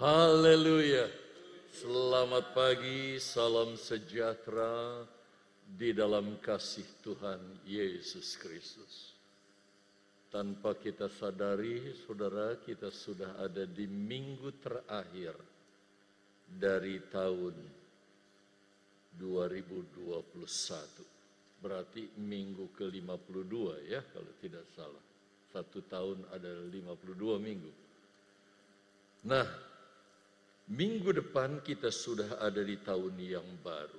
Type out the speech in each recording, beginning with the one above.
Haleluya. Selamat pagi, salam sejahtera di dalam kasih Tuhan Yesus Kristus. Tanpa kita sadari, saudara, kita sudah ada di minggu terakhir dari tahun 2021. Berarti minggu ke-52 ya, kalau tidak salah. Satu tahun ada 52 minggu. Nah, minggu depan kita sudah ada di tahun yang baru.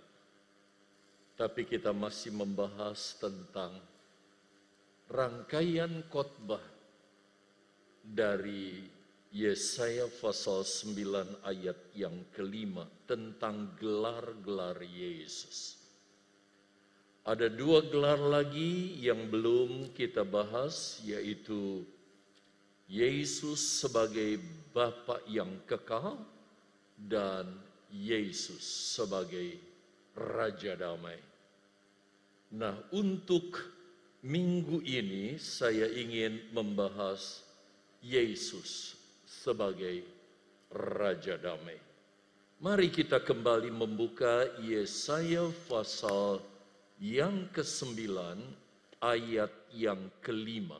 Tapi kita masih membahas tentang rangkaian khotbah dari Yesaya pasal 9 ayat yang kelima tentang gelar-gelar Yesus. Ada dua gelar lagi yang belum kita bahas yaitu Yesus sebagai Bapa yang kekal dan Yesus sebagai Raja Damai. Nah, untuk minggu ini saya ingin membahas Yesus sebagai Raja Damai. Mari kita kembali membuka Yesaya pasal yang ke-9 ayat yang kelima.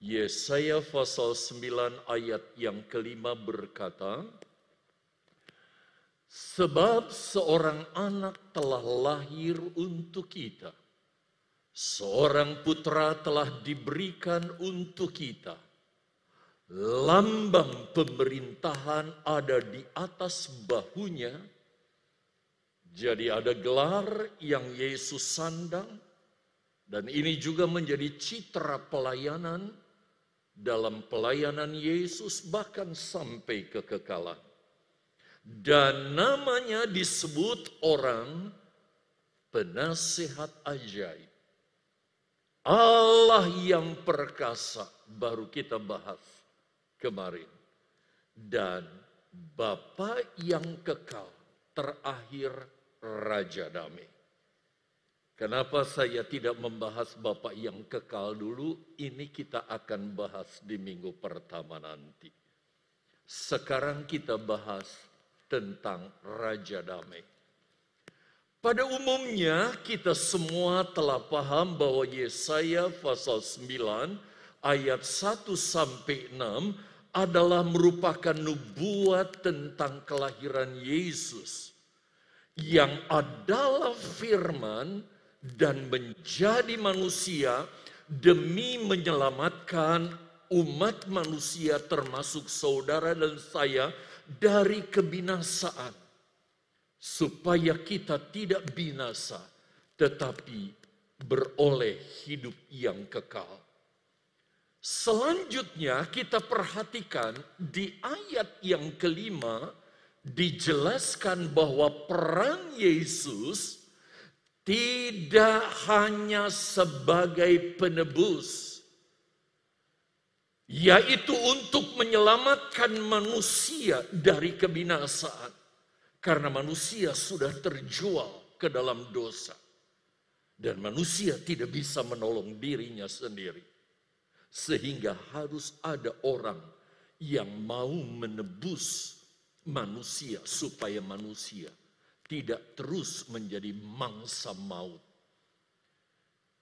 Yesaya pasal 9 ayat yang kelima berkata, Sebab seorang anak telah lahir untuk kita, seorang putra telah diberikan untuk kita. Lambang pemerintahan ada di atas bahunya, jadi ada gelar yang Yesus sandang dan ini juga menjadi citra pelayanan dalam pelayanan Yesus bahkan sampai kekekalan. Dan namanya disebut orang penasihat ajaib. Allah yang perkasa baru kita bahas kemarin. Dan Bapa yang kekal terakhir Raja Damai. Kenapa saya tidak membahas Bapak yang kekal dulu? Ini kita akan bahas di minggu pertama nanti. Sekarang kita bahas tentang Raja Damai. Pada umumnya kita semua telah paham bahwa Yesaya pasal 9 ayat 1 sampai 6 adalah merupakan nubuat tentang kelahiran Yesus yang adalah firman dan menjadi manusia demi menyelamatkan umat manusia termasuk saudara dan saya dari kebinasaan supaya kita tidak binasa tetapi beroleh hidup yang kekal. Selanjutnya kita perhatikan di ayat yang kelima dijelaskan bahwa peran Yesus tidak hanya sebagai penebus, yaitu untuk menyelamatkan manusia dari kebinasaan, karena manusia sudah terjual ke dalam dosa, dan manusia tidak bisa menolong dirinya sendiri, sehingga harus ada orang yang mau menebus manusia supaya manusia tidak terus menjadi mangsa maut.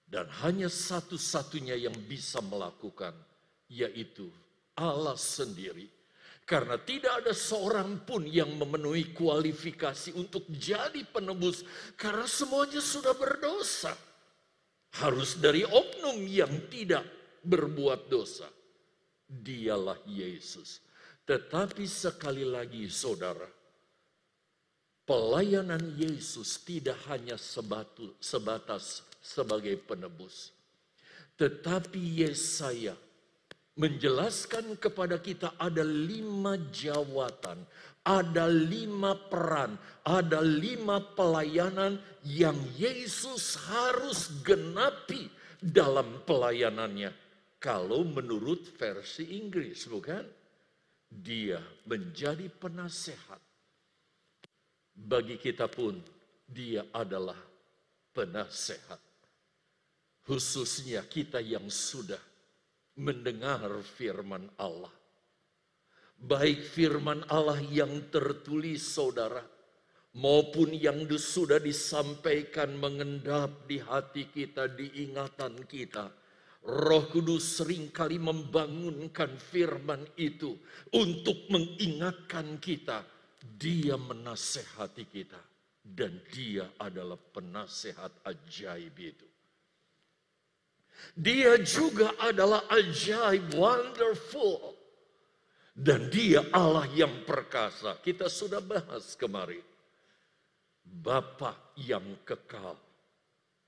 Dan hanya satu-satunya yang bisa melakukan yaitu Allah sendiri. Karena tidak ada seorang pun yang memenuhi kualifikasi untuk jadi penebus karena semuanya sudah berdosa. Harus dari oknum yang tidak berbuat dosa. Dialah Yesus tetapi sekali lagi saudara, pelayanan Yesus tidak hanya sebatu, sebatas sebagai penebus. Tetapi Yesaya menjelaskan kepada kita ada lima jawatan, ada lima peran, ada lima pelayanan yang Yesus harus genapi dalam pelayanannya. Kalau menurut versi Inggris, bukan? dia menjadi penasehat. Bagi kita pun dia adalah penasehat. Khususnya kita yang sudah mendengar firman Allah. baik firman Allah yang tertulis saudara, maupun yang sudah disampaikan mengendap di hati kita, di ingatan kita. Roh Kudus sering kali membangunkan firman itu untuk mengingatkan kita. Dia menasehati kita dan dia adalah penasehat ajaib itu. Dia juga adalah ajaib, wonderful. Dan dia Allah yang perkasa. Kita sudah bahas kemarin. Bapa yang kekal.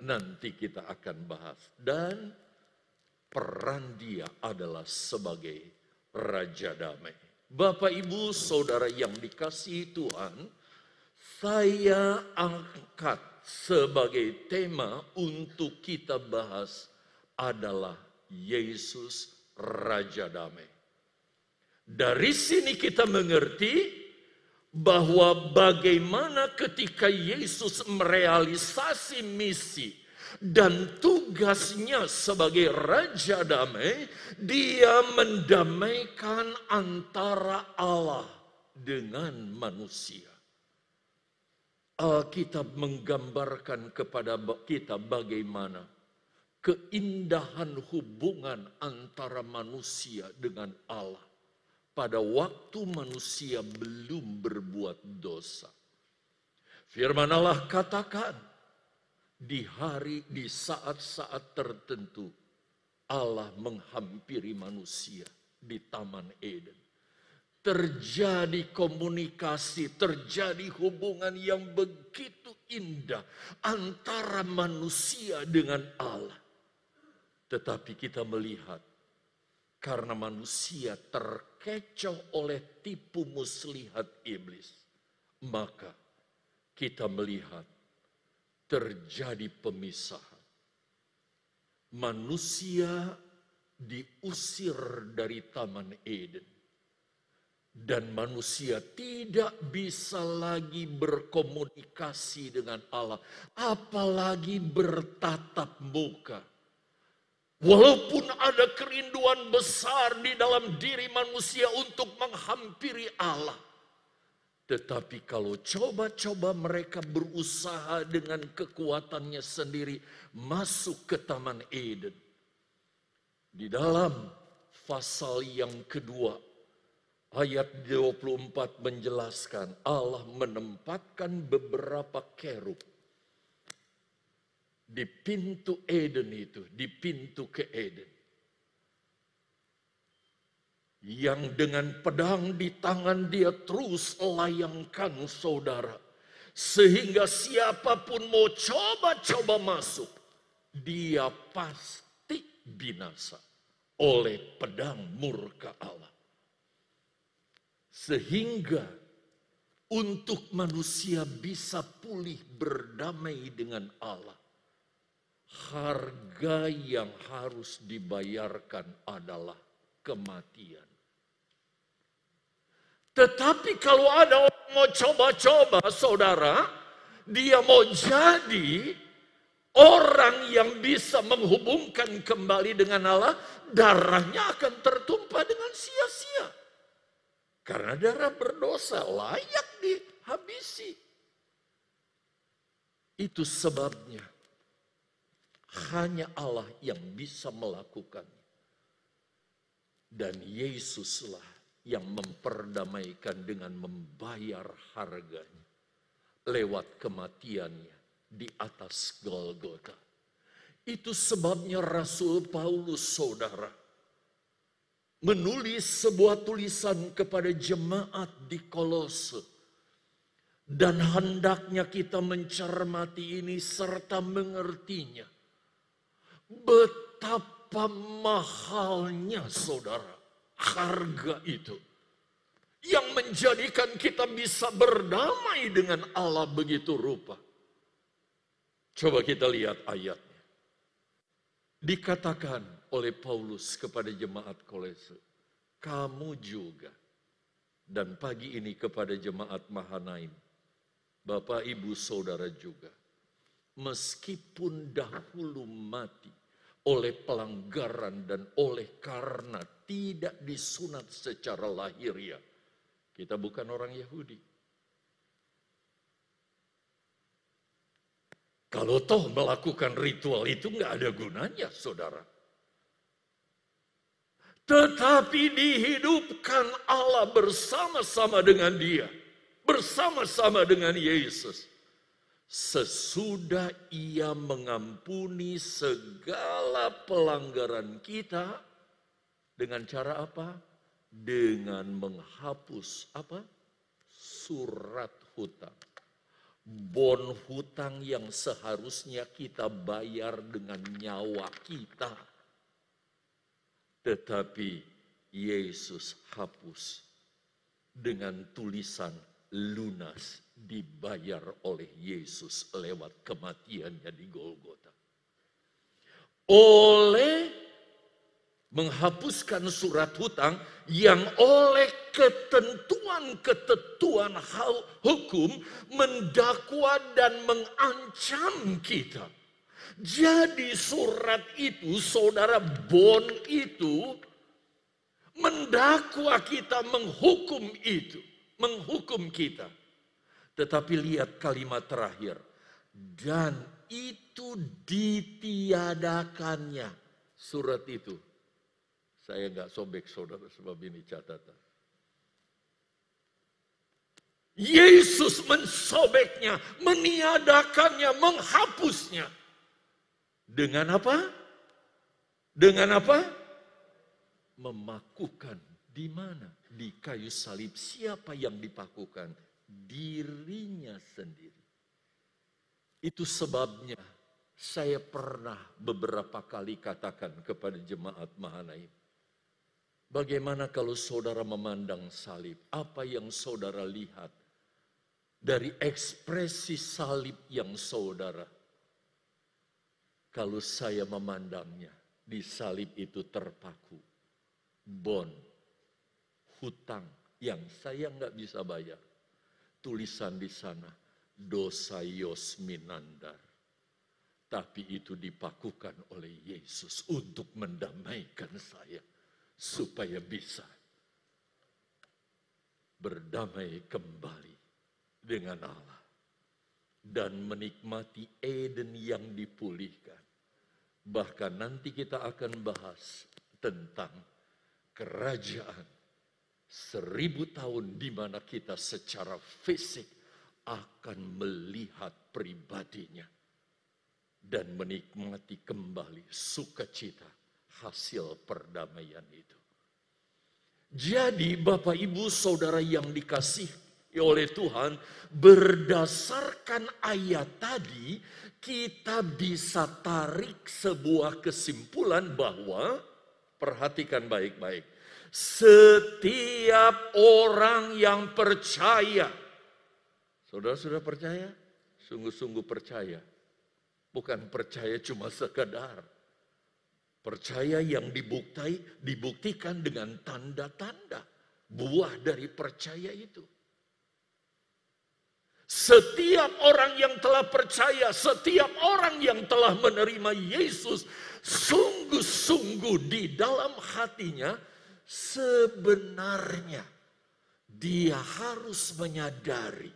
Nanti kita akan bahas. Dan peran dia adalah sebagai Raja Damai. Bapak, Ibu, Saudara yang dikasihi Tuhan, saya angkat sebagai tema untuk kita bahas adalah Yesus Raja Damai. Dari sini kita mengerti bahwa bagaimana ketika Yesus merealisasi misi dan tugasnya sebagai Raja Damai, dia mendamaikan antara Allah dengan manusia. Alkitab menggambarkan kepada kita bagaimana keindahan hubungan antara manusia dengan Allah pada waktu manusia belum berbuat dosa. Firman Allah katakan, di hari, di saat-saat tertentu, Allah menghampiri manusia di Taman Eden. Terjadi komunikasi, terjadi hubungan yang begitu indah antara manusia dengan Allah. Tetapi kita melihat karena manusia terkecoh oleh tipu muslihat iblis, maka kita melihat terjadi pemisahan. Manusia diusir dari Taman Eden, dan manusia tidak bisa lagi berkomunikasi dengan Allah, apalagi bertatap muka Walaupun ada kerinduan besar di dalam diri manusia untuk menghampiri Allah. Tetapi kalau coba-coba mereka berusaha dengan kekuatannya sendiri masuk ke Taman Eden. Di dalam pasal yang kedua ayat 24 menjelaskan Allah menempatkan beberapa kerub di pintu Eden itu, di pintu ke Eden. Yang dengan pedang di tangan dia terus layangkan saudara. Sehingga siapa pun mau coba-coba masuk, dia pasti binasa oleh pedang murka Allah. Sehingga untuk manusia bisa pulih berdamai dengan Allah harga yang harus dibayarkan adalah kematian. Tetapi kalau ada orang mau coba-coba, saudara, dia mau jadi orang yang bisa menghubungkan kembali dengan Allah, darahnya akan tertumpah dengan sia-sia. Karena darah berdosa layak dihabisi. Itu sebabnya hanya Allah yang bisa melakukannya. Dan Yesuslah yang memperdamaikan dengan membayar harganya lewat kematiannya di atas Golgota. Itu sebabnya Rasul Paulus saudara menulis sebuah tulisan kepada jemaat di Kolose. Dan hendaknya kita mencermati ini serta mengertinya Betapa mahalnya saudara harga itu. Yang menjadikan kita bisa berdamai dengan Allah begitu rupa. Coba kita lihat ayatnya. Dikatakan oleh Paulus kepada jemaat Kolese, kamu juga. Dan pagi ini kepada jemaat Mahanaim, Bapak Ibu Saudara juga. Meskipun dahulu mati, oleh pelanggaran dan oleh karena tidak disunat secara lahiriah. Kita bukan orang Yahudi. Kalau toh melakukan ritual itu nggak ada gunanya, saudara. Tetapi dihidupkan Allah bersama-sama dengan dia. Bersama-sama dengan Yesus. Sesudah ia mengampuni segala pelanggaran kita. Dengan cara apa? Dengan menghapus apa? Surat hutang. Bon hutang yang seharusnya kita bayar dengan nyawa kita tetapi Yesus hapus dengan tulisan lunas dibayar oleh Yesus lewat kematiannya di Golgota. Oleh menghapuskan surat hutang yang oleh ketentuan-ketentuan hukum mendakwa dan mengancam kita jadi surat itu, saudara Bon itu mendakwa kita, menghukum itu, menghukum kita. Tetapi lihat kalimat terakhir. Dan itu ditiadakannya. Surat itu. Saya nggak sobek saudara sebab ini catatan. Yesus mensobeknya, meniadakannya, menghapusnya. Dengan apa? Dengan apa? Memakukan. Di mana? Di kayu salib. Siapa yang dipakukan? Dirinya sendiri. Itu sebabnya saya pernah beberapa kali katakan kepada jemaat Mahanaim. Bagaimana kalau saudara memandang salib? Apa yang saudara lihat dari ekspresi salib yang saudara kalau saya memandangnya, di salib itu terpaku. Bon, hutang yang saya nggak bisa bayar. Tulisan di sana, dosa Yosminandar. Tapi itu dipakukan oleh Yesus untuk mendamaikan saya. Supaya bisa berdamai kembali dengan Allah dan menikmati Eden yang dipulihkan. Bahkan nanti kita akan bahas tentang kerajaan seribu tahun di mana kita secara fisik akan melihat pribadinya dan menikmati kembali sukacita hasil perdamaian itu. Jadi Bapak Ibu Saudara yang dikasih oleh Tuhan, berdasarkan ayat tadi, kita bisa tarik sebuah kesimpulan bahwa, perhatikan baik-baik, setiap orang yang percaya, saudara sudah percaya? Sungguh-sungguh percaya. Bukan percaya cuma sekedar. Percaya yang dibuktai, dibuktikan dengan tanda-tanda. Buah dari percaya itu. Setiap orang yang telah percaya, setiap orang yang telah menerima Yesus, sungguh-sungguh di dalam hatinya, sebenarnya dia harus menyadari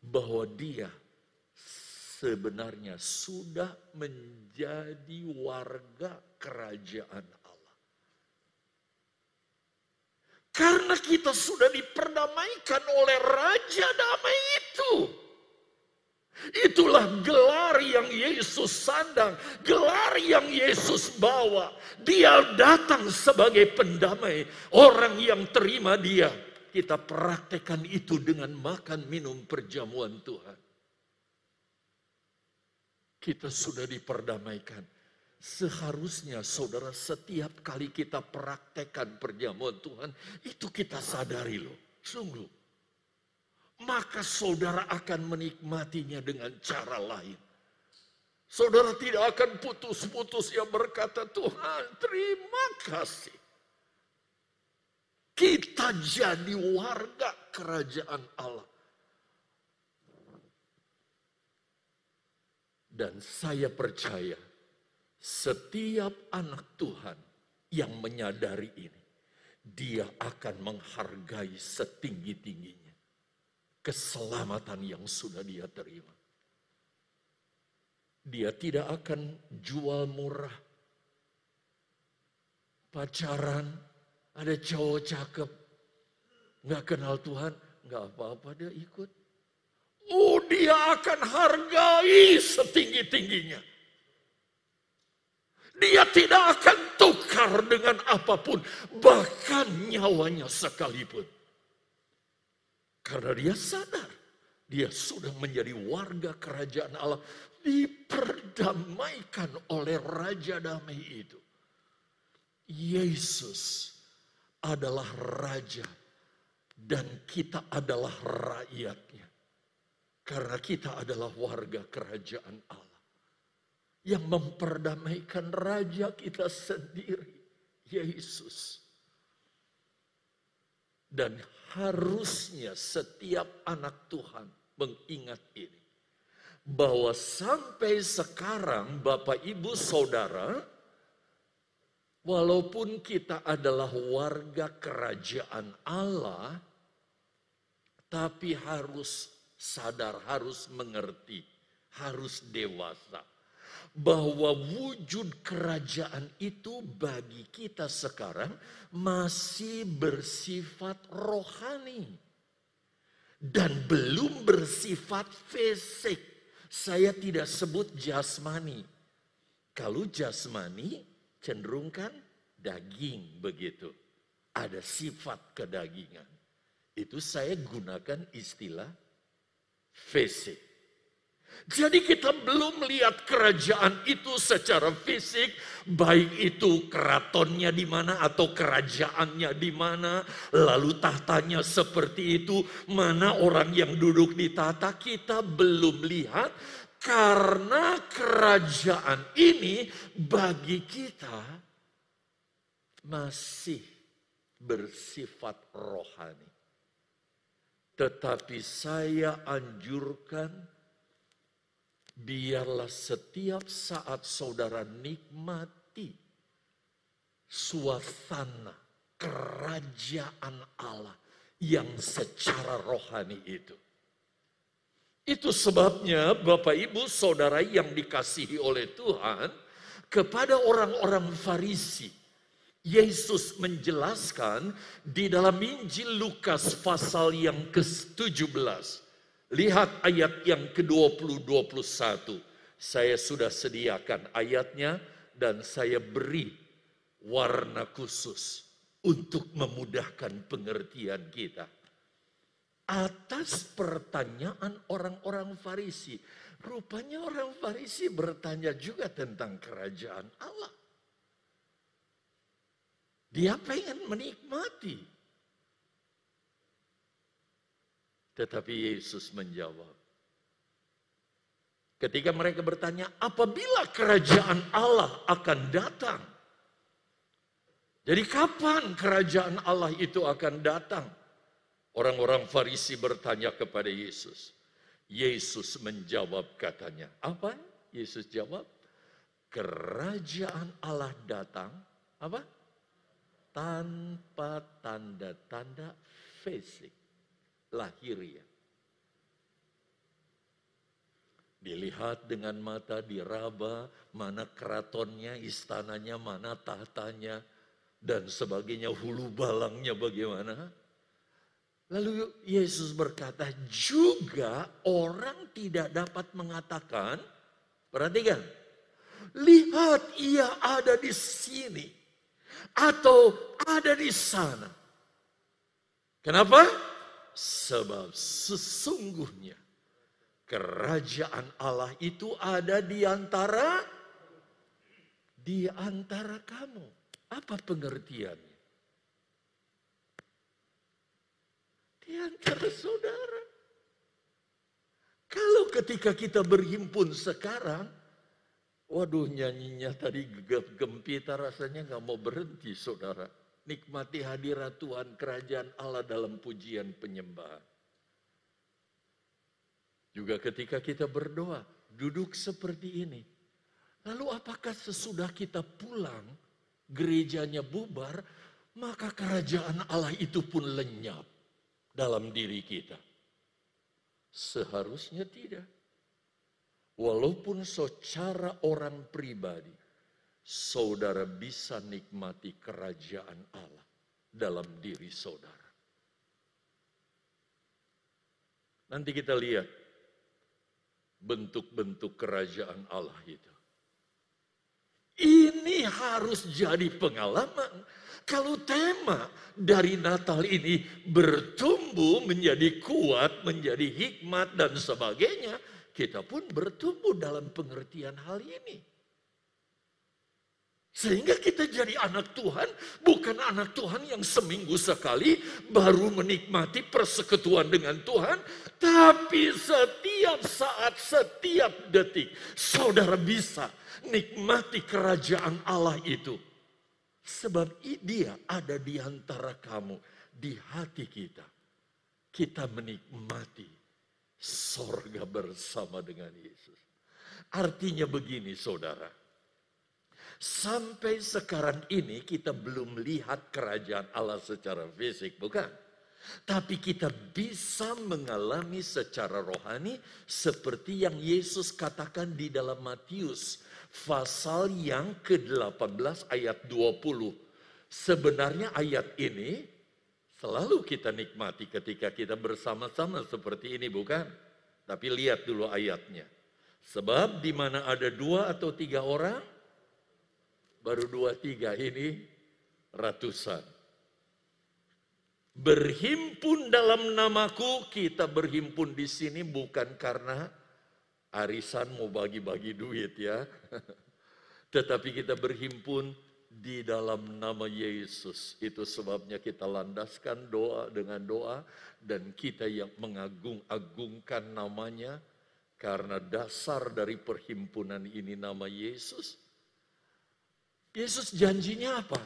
bahwa dia sebenarnya sudah menjadi warga kerajaan Karena kita sudah diperdamaikan oleh Raja Damai itu. Itulah gelar yang Yesus sandang, gelar yang Yesus bawa. Dia datang sebagai pendamai, orang yang terima dia. Kita praktekkan itu dengan makan minum perjamuan Tuhan. Kita sudah diperdamaikan Seharusnya saudara setiap kali kita praktekkan perjamuan Tuhan, itu kita sadari loh, sungguh. Maka saudara akan menikmatinya dengan cara lain. Saudara tidak akan putus-putus yang berkata, Tuhan terima kasih. Kita jadi warga kerajaan Allah. Dan saya percaya setiap anak Tuhan yang menyadari ini, dia akan menghargai setinggi-tingginya keselamatan yang sudah dia terima. Dia tidak akan jual murah. Pacaran, ada cowok cakep, nggak kenal Tuhan, nggak apa-apa dia ikut. Oh dia akan hargai setinggi-tingginya. Dia tidak akan tukar dengan apa pun, bahkan nyawanya sekalipun. Karena dia sadar, dia sudah menjadi warga kerajaan Allah, diperdamaikan oleh Raja Damai itu. Yesus adalah Raja dan kita adalah rakyatnya. Karena kita adalah warga kerajaan Allah yang memperdamaikan raja kita sendiri, Yesus. Dan harusnya setiap anak Tuhan mengingat ini. Bahwa sampai sekarang Bapak Ibu Saudara, walaupun kita adalah warga kerajaan Allah, tapi harus sadar, harus mengerti, harus dewasa bahwa wujud kerajaan itu bagi kita sekarang masih bersifat rohani dan belum bersifat fisik. Saya tidak sebut jasmani. Kalau jasmani cenderungkan daging begitu. Ada sifat kedagingan. Itu saya gunakan istilah fisik. Jadi kita belum melihat kerajaan itu secara fisik, baik itu keratonnya di mana atau kerajaannya di mana, lalu tahtanya seperti itu, mana orang yang duduk di tahta kita belum lihat karena kerajaan ini bagi kita masih bersifat rohani. Tetapi saya anjurkan biarlah setiap saat saudara nikmati suasana kerajaan Allah yang secara rohani itu. Itu sebabnya Bapak Ibu Saudara yang dikasihi oleh Tuhan kepada orang-orang Farisi. Yesus menjelaskan di dalam Injil Lukas pasal yang ke-17 Lihat ayat yang ke-20-21. Saya sudah sediakan ayatnya dan saya beri warna khusus untuk memudahkan pengertian kita. Atas pertanyaan orang-orang Farisi, rupanya orang Farisi bertanya juga tentang kerajaan Allah. Dia pengen menikmati Tetapi Yesus menjawab. Ketika mereka bertanya, apabila kerajaan Allah akan datang? Jadi kapan kerajaan Allah itu akan datang? Orang-orang Farisi bertanya kepada Yesus. Yesus menjawab katanya, apa? Yesus jawab, kerajaan Allah datang, apa? Tanpa tanda-tanda fisik lahiriah. Dilihat dengan mata diraba, mana keratonnya, istananya, mana tahtanya, dan sebagainya, hulu balangnya bagaimana. Lalu Yesus berkata, juga orang tidak dapat mengatakan, perhatikan, lihat ia ada di sini, atau ada di sana. Kenapa? Sebab sesungguhnya kerajaan Allah itu ada di antara di antara kamu. Apa pengertiannya? Di antara saudara. Kalau ketika kita berhimpun sekarang, waduh nyanyinya tadi gempita rasanya nggak mau berhenti saudara nikmati hadirat Tuhan kerajaan Allah dalam pujian penyembahan. Juga ketika kita berdoa, duduk seperti ini. Lalu apakah sesudah kita pulang, gerejanya bubar, maka kerajaan Allah itu pun lenyap dalam diri kita. Seharusnya tidak. Walaupun secara orang pribadi, saudara bisa nikmati kerajaan Allah dalam diri saudara. Nanti kita lihat bentuk-bentuk kerajaan Allah itu. Ini harus jadi pengalaman. Kalau tema dari Natal ini bertumbuh menjadi kuat, menjadi hikmat dan sebagainya, kita pun bertumbuh dalam pengertian hal ini. Sehingga kita jadi anak Tuhan, bukan anak Tuhan yang seminggu sekali baru menikmati persekutuan dengan Tuhan, tapi setiap saat, setiap detik, saudara bisa nikmati kerajaan Allah itu. Sebab dia ada di antara kamu, di hati kita. Kita menikmati sorga bersama dengan Yesus. Artinya begini saudara Sampai sekarang ini kita belum lihat kerajaan Allah secara fisik, bukan? Tapi kita bisa mengalami secara rohani seperti yang Yesus katakan di dalam Matius pasal yang ke-18 ayat 20. Sebenarnya ayat ini selalu kita nikmati ketika kita bersama-sama seperti ini bukan? Tapi lihat dulu ayatnya. Sebab di mana ada dua atau tiga orang, baru dua tiga ini ratusan. Berhimpun dalam namaku, kita berhimpun di sini bukan karena arisan mau bagi-bagi duit ya. Tetapi kita berhimpun di dalam nama Yesus. Itu sebabnya kita landaskan doa dengan doa dan kita yang mengagung-agungkan namanya karena dasar dari perhimpunan ini nama Yesus Yesus janjinya apa?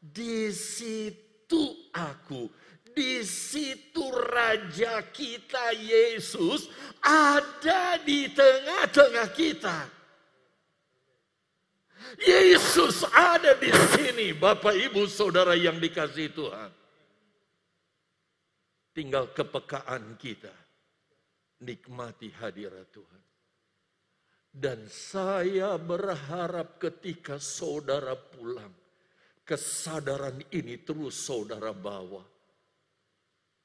Di situ aku, di situ Raja kita Yesus ada di tengah-tengah kita. Yesus ada di sini, Bapak Ibu Saudara yang dikasih Tuhan. Tinggal kepekaan kita, nikmati hadirat Tuhan. Dan saya berharap ketika saudara pulang, kesadaran ini terus saudara bawa.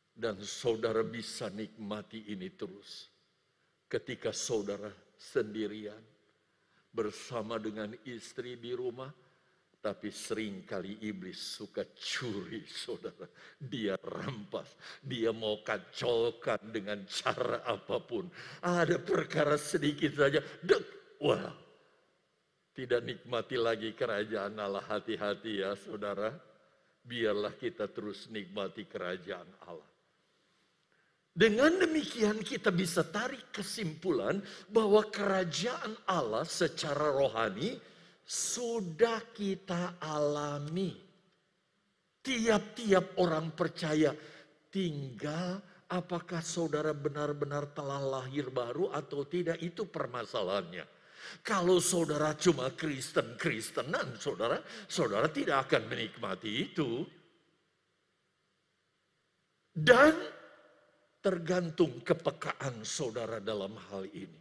Dan saudara bisa nikmati ini terus. Ketika saudara sendirian, bersama dengan istri di rumah, tapi sering kali iblis suka curi saudara. Dia rampas, dia mau kacaukan dengan cara apa pun. Ada perkara sedikit saja, dek, wah. Tidak nikmati lagi kerajaan Allah, hati-hati ya saudara. Biarlah kita terus nikmati kerajaan Allah. Dengan demikian kita bisa tarik kesimpulan bahwa kerajaan Allah secara rohani sudah kita alami. Tiap-tiap orang percaya tinggal apakah saudara benar-benar telah lahir baru atau tidak itu permasalahannya. Kalau saudara cuma Kristen-Kristenan, saudara, saudara tidak akan menikmati itu. Dan tergantung kepekaan saudara dalam hal ini.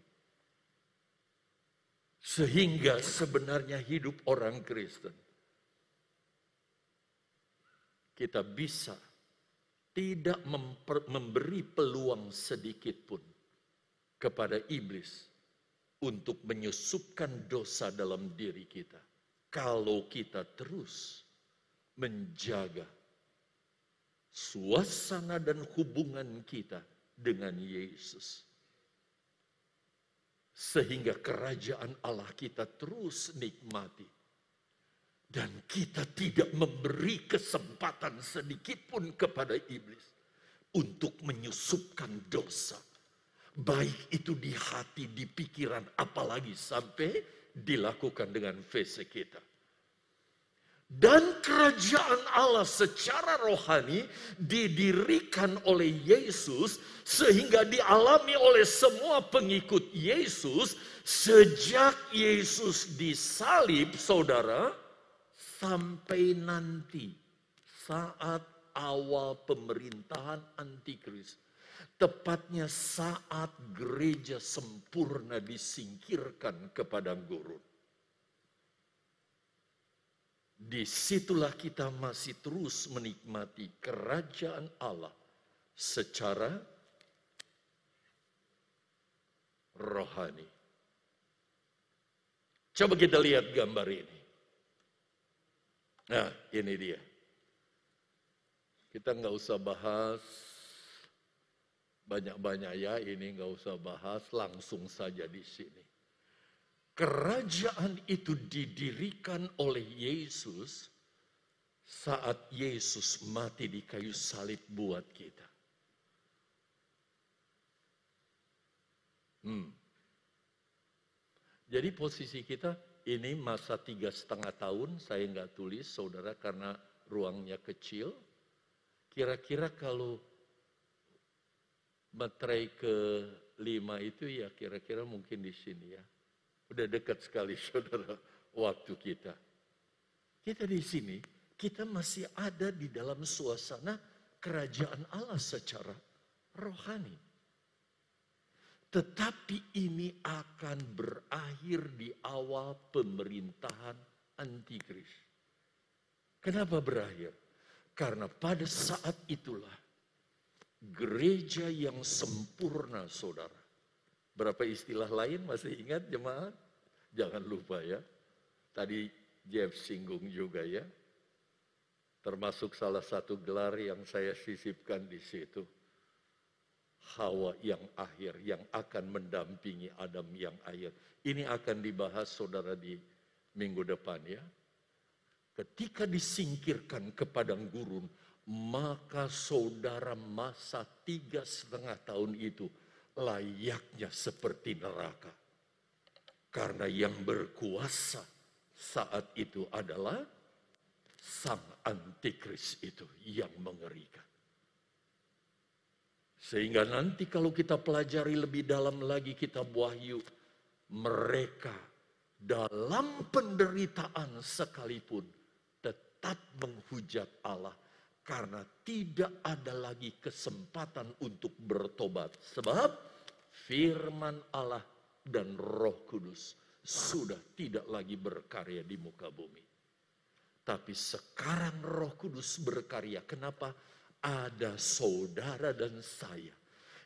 Sehingga sebenarnya hidup orang Kristen. Kita bisa tidak memberi peluang sedikit pun kepada iblis untuk menyusupkan dosa dalam diri kita. Kalau kita terus menjaga suasana dan hubungan kita dengan Yesus. Sehingga kerajaan Allah kita terus nikmati. Dan kita tidak memberi kesempatan sedikit pun kepada iblis untuk menyusupkan dosa. Baik itu di hati, di pikiran, apalagi sampai dilakukan dengan fisik kita. Dan kerajaan Allah secara rohani didirikan oleh Yesus sehingga dialami oleh semua pengikut Yesus sejak Yesus disalib saudara sampai nanti saat awal pemerintahan antikris. Tepatnya saat gereja sempurna disingkirkan ke padang gurun. Di situlah kita masih terus menikmati kerajaan Allah secara rohani. Coba kita lihat gambar ini. Nah, ini dia. Kita nggak usah bahas banyak-banyak ya, ini nggak usah bahas, langsung saja di sini. Kerajaan itu didirikan oleh Yesus saat Yesus mati di kayu salib buat kita. Hmm. Jadi posisi kita ini masa tiga setengah tahun, saya nggak tulis saudara karena ruangnya kecil. Kira-kira kalau materai ke lima itu ya kira-kira mungkin di sini ya. Udah dekat sekali saudara waktu kita. Kita di sini, kita masih ada di dalam suasana kerajaan Allah secara rohani. Tetapi ini akan berakhir di awal pemerintahan antikris. Kenapa berakhir? Karena pada saat itulah gereja yang sempurna saudara Berapa istilah lain masih ingat jemaat? Jangan lupa ya. Tadi Jeff singgung juga ya. Termasuk salah satu gelar yang saya sisipkan di situ. Hawa yang akhir, yang akan mendampingi Adam yang akhir. Ini akan dibahas saudara di minggu depan ya. Ketika disingkirkan ke padang gurun, maka saudara masa tiga setengah tahun itu layaknya seperti neraka. Karena yang berkuasa saat itu adalah sang antikris itu yang mengerikan. Sehingga nanti kalau kita pelajari lebih dalam lagi kitab Wahyu, mereka dalam penderitaan sekalipun tetap menghujat Allah karena tidak ada lagi kesempatan untuk bertobat. Sebab firman Allah dan roh kudus sudah tidak lagi berkarya di muka bumi. Tapi sekarang roh kudus berkarya. Kenapa? Ada saudara dan saya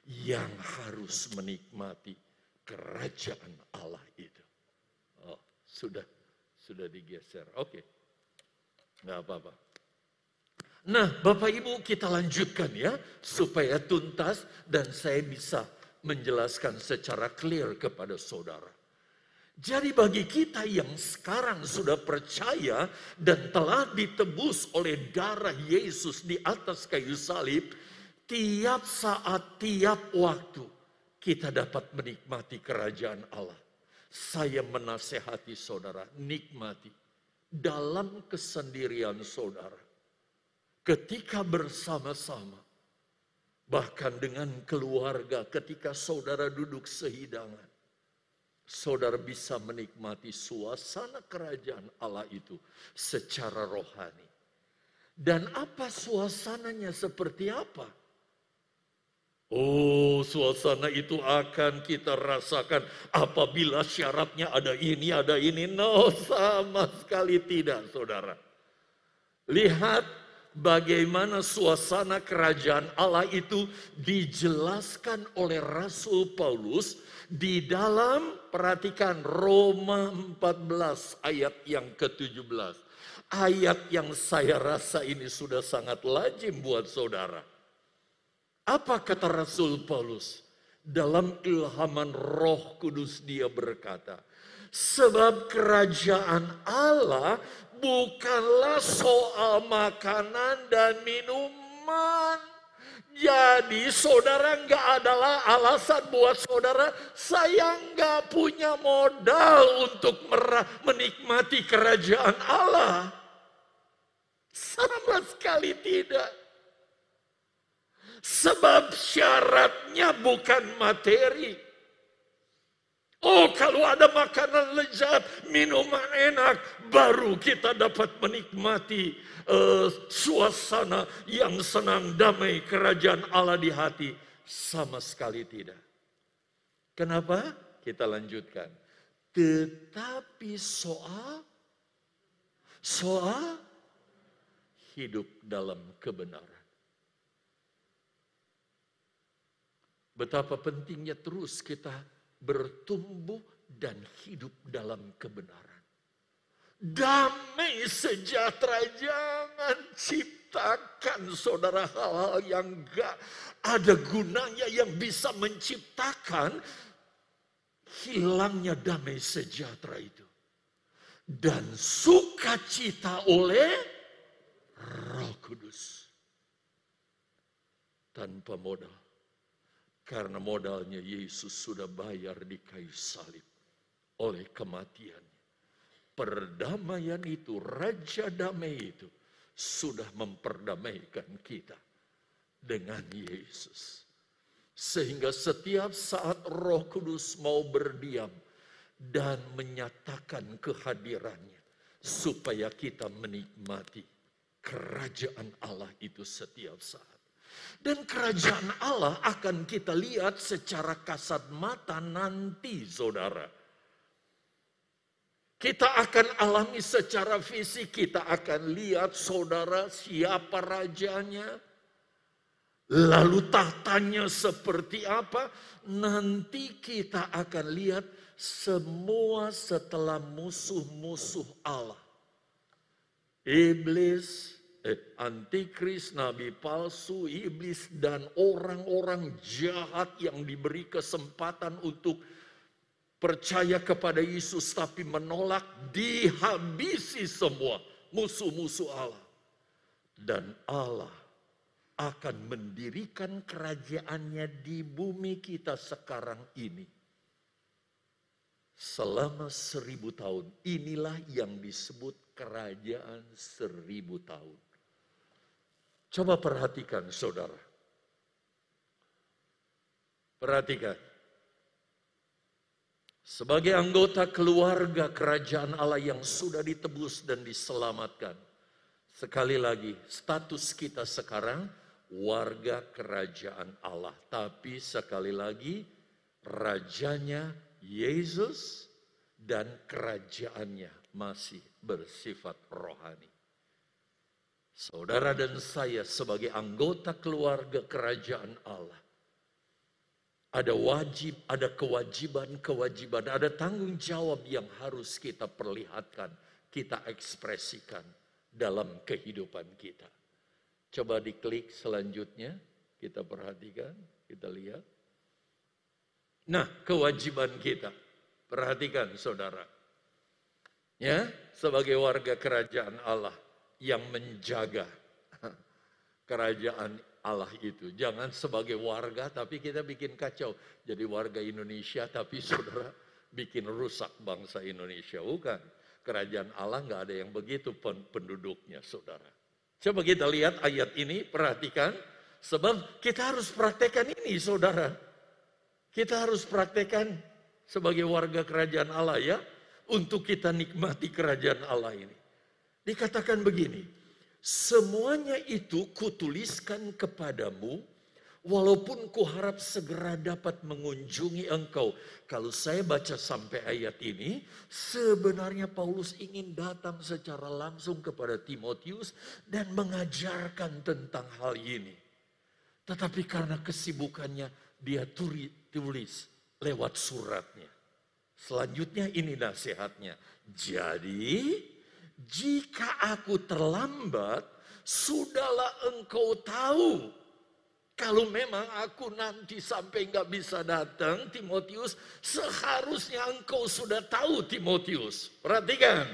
yang harus menikmati kerajaan Allah itu. Oh, sudah sudah digeser. Oke. Okay. Nggak apa-apa. Nah, Bapak Ibu kita lanjutkan ya, supaya tuntas dan saya bisa menjelaskan secara clear kepada saudara. Jadi bagi kita yang sekarang sudah percaya dan telah ditebus oleh darah Yesus di atas kayu salib, tiap saat, tiap waktu kita dapat menikmati kerajaan Allah. Saya menasehati saudara, nikmati dalam kesendirian saudara ketika bersama-sama, bahkan dengan keluarga, ketika saudara duduk sehidangan, saudara bisa menikmati suasana kerajaan Allah itu secara rohani. Dan apa suasananya seperti apa? Oh, suasana itu akan kita rasakan apabila syaratnya ada ini, ada ini. No, sama sekali tidak, saudara. Lihat bagaimana suasana kerajaan Allah itu dijelaskan oleh Rasul Paulus di dalam perhatikan Roma 14 ayat yang ke-17. Ayat yang saya rasa ini sudah sangat lazim buat saudara. Apa kata Rasul Paulus? Dalam ilhaman roh kudus dia berkata, Sebab kerajaan Allah bukanlah soal makanan dan minuman. Jadi saudara nggak adalah alasan buat saudara, saya nggak punya modal untuk menikmati kerajaan Allah. Sama sekali tidak. Sebab syaratnya bukan materi. Oh kalau ada makanan lezat, minuman enak, baru kita dapat menikmati uh, suasana yang senang, damai, kerajaan Allah di hati. Sama sekali tidak. Kenapa? Kita lanjutkan. Tetapi soal soal hidup dalam kebenaran. Betapa pentingnya terus kita bertumbuh dan hidup dalam kebenaran. Damai sejahtera jangan ciptakan saudara hal-hal yang gak ada gunanya yang bisa menciptakan hilangnya damai sejahtera itu. Dan sukacita oleh roh kudus. Tanpa modal. Karena modalnya Yesus sudah bayar di kayu salib oleh kematiannya. Perdamaian itu, Raja Damai itu sudah memperdamaikan kita dengan Yesus. Sehingga setiap saat roh kudus mau berdiam dan menyatakan kehadirannya. Supaya kita menikmati kerajaan Allah itu setiap saat. Dan kerajaan Allah akan kita lihat secara kasat mata nanti saudara. Kita akan alami secara fisik, kita akan lihat saudara siapa rajanya, lalu tahtanya seperti apa. Nanti kita akan lihat semua setelah musuh-musuh Allah. Iblis, eh, antikris, nabi palsu, iblis, dan orang-orang jahat yang diberi kesempatan untuk percaya kepada Yesus tapi menolak, dihabisi semua musuh-musuh Allah. Dan Allah akan mendirikan kerajaannya di bumi kita sekarang ini. Selama seribu tahun, inilah yang disebut kerajaan seribu tahun. Coba perhatikan saudara. Perhatikan. Sebagai anggota keluarga kerajaan Allah yang sudah ditebus dan diselamatkan. Sekali lagi, status kita sekarang warga kerajaan Allah. Tapi sekali lagi, rajanya Yesus dan kerajaannya masih bersifat rohani. Saudara dan saya sebagai anggota keluarga kerajaan Allah. Ada wajib, ada kewajiban-kewajiban, ada tanggung jawab yang harus kita perlihatkan, kita ekspresikan dalam kehidupan kita. Coba diklik selanjutnya, kita perhatikan, kita lihat. Nah, kewajiban kita. Perhatikan saudara. Ya, sebagai warga kerajaan Allah yang menjaga kerajaan Allah itu. Jangan sebagai warga tapi kita bikin kacau. Jadi warga Indonesia tapi saudara bikin rusak bangsa Indonesia. Bukan. Kerajaan Allah nggak ada yang begitu penduduknya saudara. Coba kita lihat ayat ini, perhatikan. Sebab kita harus praktekkan ini saudara. Kita harus praktekkan sebagai warga kerajaan Allah ya. Untuk kita nikmati kerajaan Allah ini. Dikatakan begini, semuanya itu kutuliskan kepadamu, walaupun kuharap segera dapat mengunjungi engkau. Kalau saya baca sampai ayat ini, sebenarnya Paulus ingin datang secara langsung kepada Timotius dan mengajarkan tentang hal ini. Tetapi karena kesibukannya, dia tulis lewat suratnya. Selanjutnya ini nasihatnya. Jadi jika aku terlambat, sudahlah engkau tahu. Kalau memang aku nanti sampai nggak bisa datang, Timotius, seharusnya engkau sudah tahu, Timotius. Perhatikan,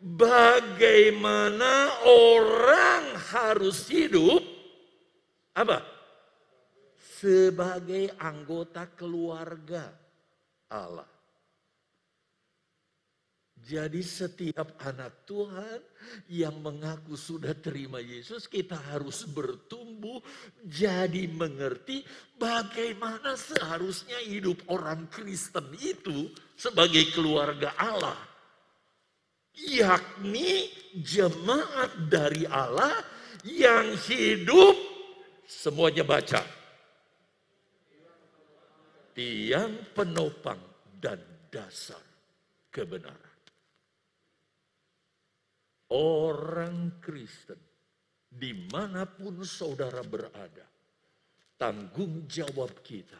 bagaimana orang harus hidup, apa? Sebagai anggota keluarga Allah. Jadi setiap anak Tuhan yang mengaku sudah terima Yesus, kita harus bertumbuh jadi mengerti bagaimana seharusnya hidup orang Kristen itu sebagai keluarga Allah. Yakni jemaat dari Allah yang hidup semuanya baca. Tiang penopang dan dasar kebenaran. Orang Kristen, di mana pun saudara berada, tanggung jawab kita.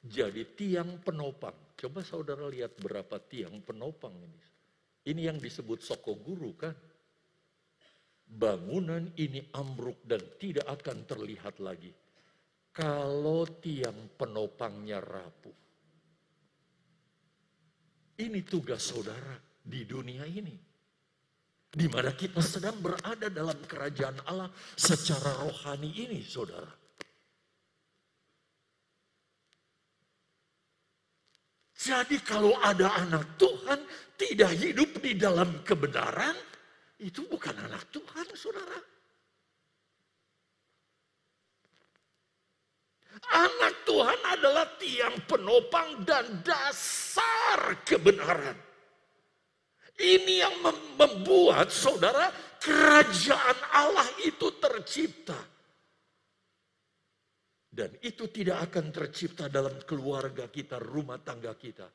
Jadi tiang penopang. Coba saudara lihat berapa tiang penopang ini. Ini yang disebut soko guru kan. Bangunan ini ambruk dan tidak akan terlihat lagi. Kalau tiang penopangnya rapuh. Ini tugas saudara di dunia ini di mana kita sedang berada dalam kerajaan Allah secara rohani ini, saudara. Jadi kalau ada anak Tuhan tidak hidup di dalam kebenaran, itu bukan anak Tuhan, saudara. Anak Tuhan adalah tiang penopang dan dasar kebenaran. Ini yang membuat saudara kerajaan Allah itu tercipta. Dan itu tidak akan tercipta dalam keluarga kita, rumah tangga kita.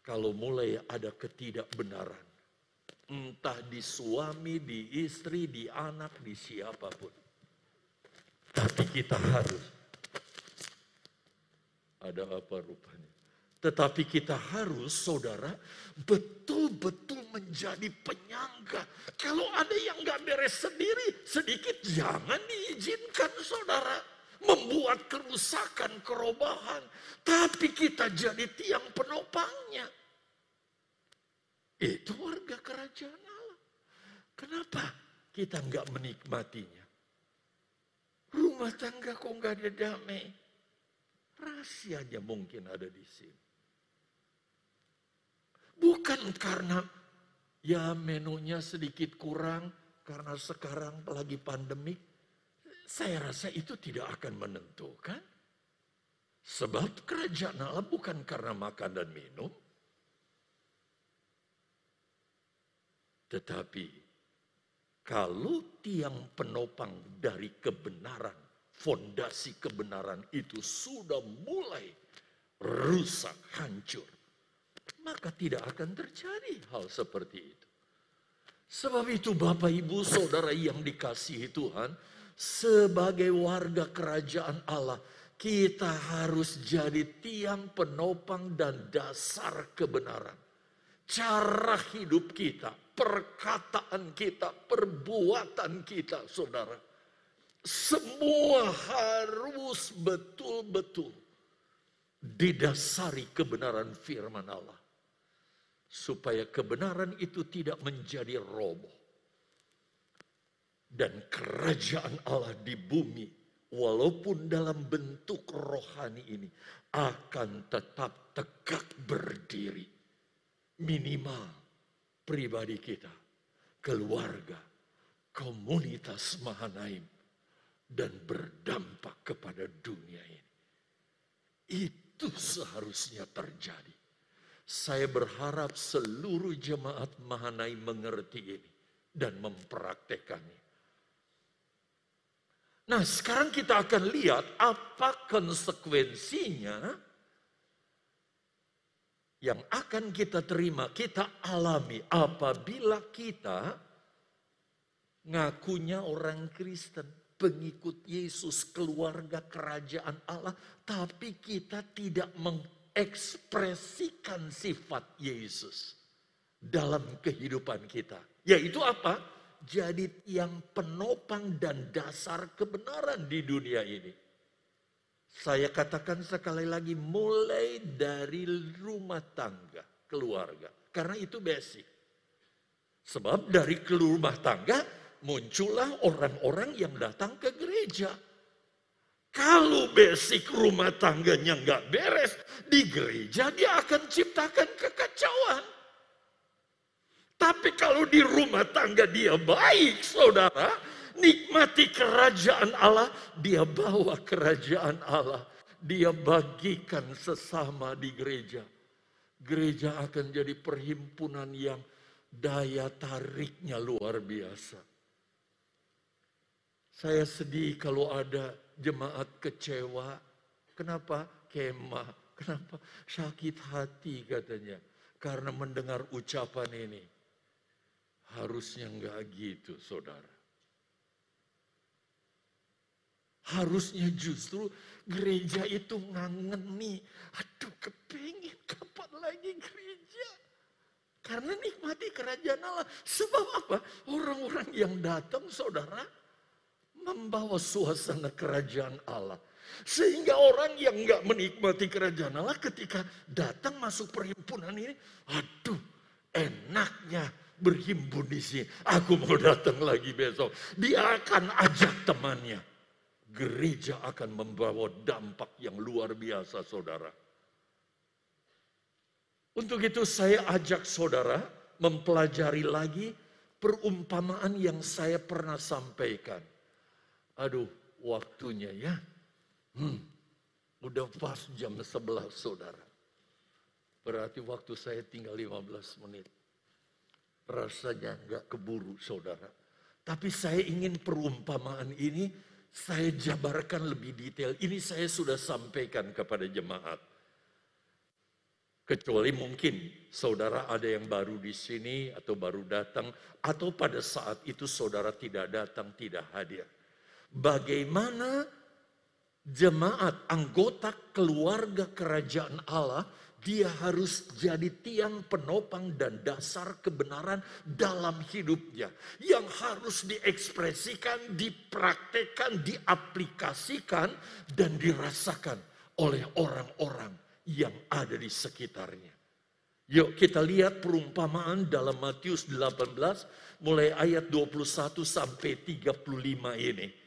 Kalau mulai ada ketidakbenaran. Entah di suami, di istri, di anak, di siapa pun. Tapi kita harus. Ada apa rupanya? Tetapi kita harus, saudara, betul-betul menjadi penyangga. Kalau ada yang gak beres sendiri, sedikit jangan diizinkan, saudara. Membuat kerusakan, kerobahan. Tapi kita jadi tiang penopangnya. Itu warga kerajaan Allah. Kenapa kita nggak menikmatinya? Rumah tangga kok nggak ada damai? Rahasianya mungkin ada di sini. Bukan karena ya menunya sedikit kurang karena sekarang lagi pandemi. Saya rasa itu tidak akan menentukan. Sebab kerajaan Allah bukan karena makan dan minum. Tetapi kalau tiang penopang dari kebenaran, fondasi kebenaran itu sudah mulai rusak, hancur maka tidak akan terjadi hal seperti itu. Sebab itu Bapak Ibu Saudara yang dikasihi Tuhan, sebagai warga kerajaan Allah, kita harus jadi tiang penopang dan dasar kebenaran. Cara hidup kita, perkataan kita, perbuatan kita, saudara. Semua harus betul-betul didasari kebenaran firman Allah supaya kebenaran itu tidak menjadi roboh. Dan kerajaan Allah di bumi, walaupun dalam bentuk rohani ini, akan tetap tegak berdiri. Minimal pribadi kita, keluarga, komunitas Mahanaim, dan berdampak kepada dunia ini. Itu seharusnya terjadi. Saya berharap seluruh jemaat Mahanai mengerti ini dan mempraktekannya. Nah sekarang kita akan lihat apa konsekuensinya yang akan kita terima, kita alami apabila kita ngakunya orang Kristen, pengikut Yesus, keluarga kerajaan Allah, tapi kita tidak meng ekspresikan sifat Yesus dalam kehidupan kita. Yaitu apa? Jadi yang penopang dan dasar kebenaran di dunia ini. Saya katakan sekali lagi mulai dari rumah tangga, keluarga. Karena itu basic. Sebab dari rumah tangga muncullah orang-orang yang datang ke gereja. Kalau basic rumah tangganya nggak beres, di gereja dia akan ciptakan kekacauan. Tapi kalau di rumah tangga dia baik, saudara, nikmati kerajaan Allah, dia bawa kerajaan Allah. Dia bagikan sesama di gereja. Gereja akan jadi perhimpunan yang daya tariknya luar biasa. Saya sedih kalau ada jemaat kecewa. Kenapa? Kemah. Kenapa? Sakit hati katanya. Karena mendengar ucapan ini. Harusnya enggak gitu saudara. Harusnya justru gereja itu ngangeni. Aduh kepingin kapan lagi gereja. Karena nikmati kerajaan Allah. Sebab apa? Orang-orang yang datang saudara membawa suasana kerajaan Allah. Sehingga orang yang nggak menikmati kerajaan Allah ketika datang masuk perhimpunan ini, aduh enaknya berhimpun di sini. Aku mau datang lagi besok. Dia akan ajak temannya. Gereja akan membawa dampak yang luar biasa saudara. Untuk itu saya ajak saudara mempelajari lagi perumpamaan yang saya pernah sampaikan Aduh, waktunya ya. Hmm, udah pas jam 11 saudara. Berarti waktu saya tinggal 15 menit. Rasanya nggak keburu saudara. Tapi saya ingin perumpamaan ini saya jabarkan lebih detail. Ini saya sudah sampaikan kepada jemaat. Kecuali mungkin saudara ada yang baru di sini atau baru datang. Atau pada saat itu saudara tidak datang, tidak hadir bagaimana jemaat anggota keluarga kerajaan Allah dia harus jadi tiang penopang dan dasar kebenaran dalam hidupnya. Yang harus diekspresikan, dipraktekkan, diaplikasikan, dan dirasakan oleh orang-orang yang ada di sekitarnya. Yuk kita lihat perumpamaan dalam Matius 18 mulai ayat 21 sampai 35 ini.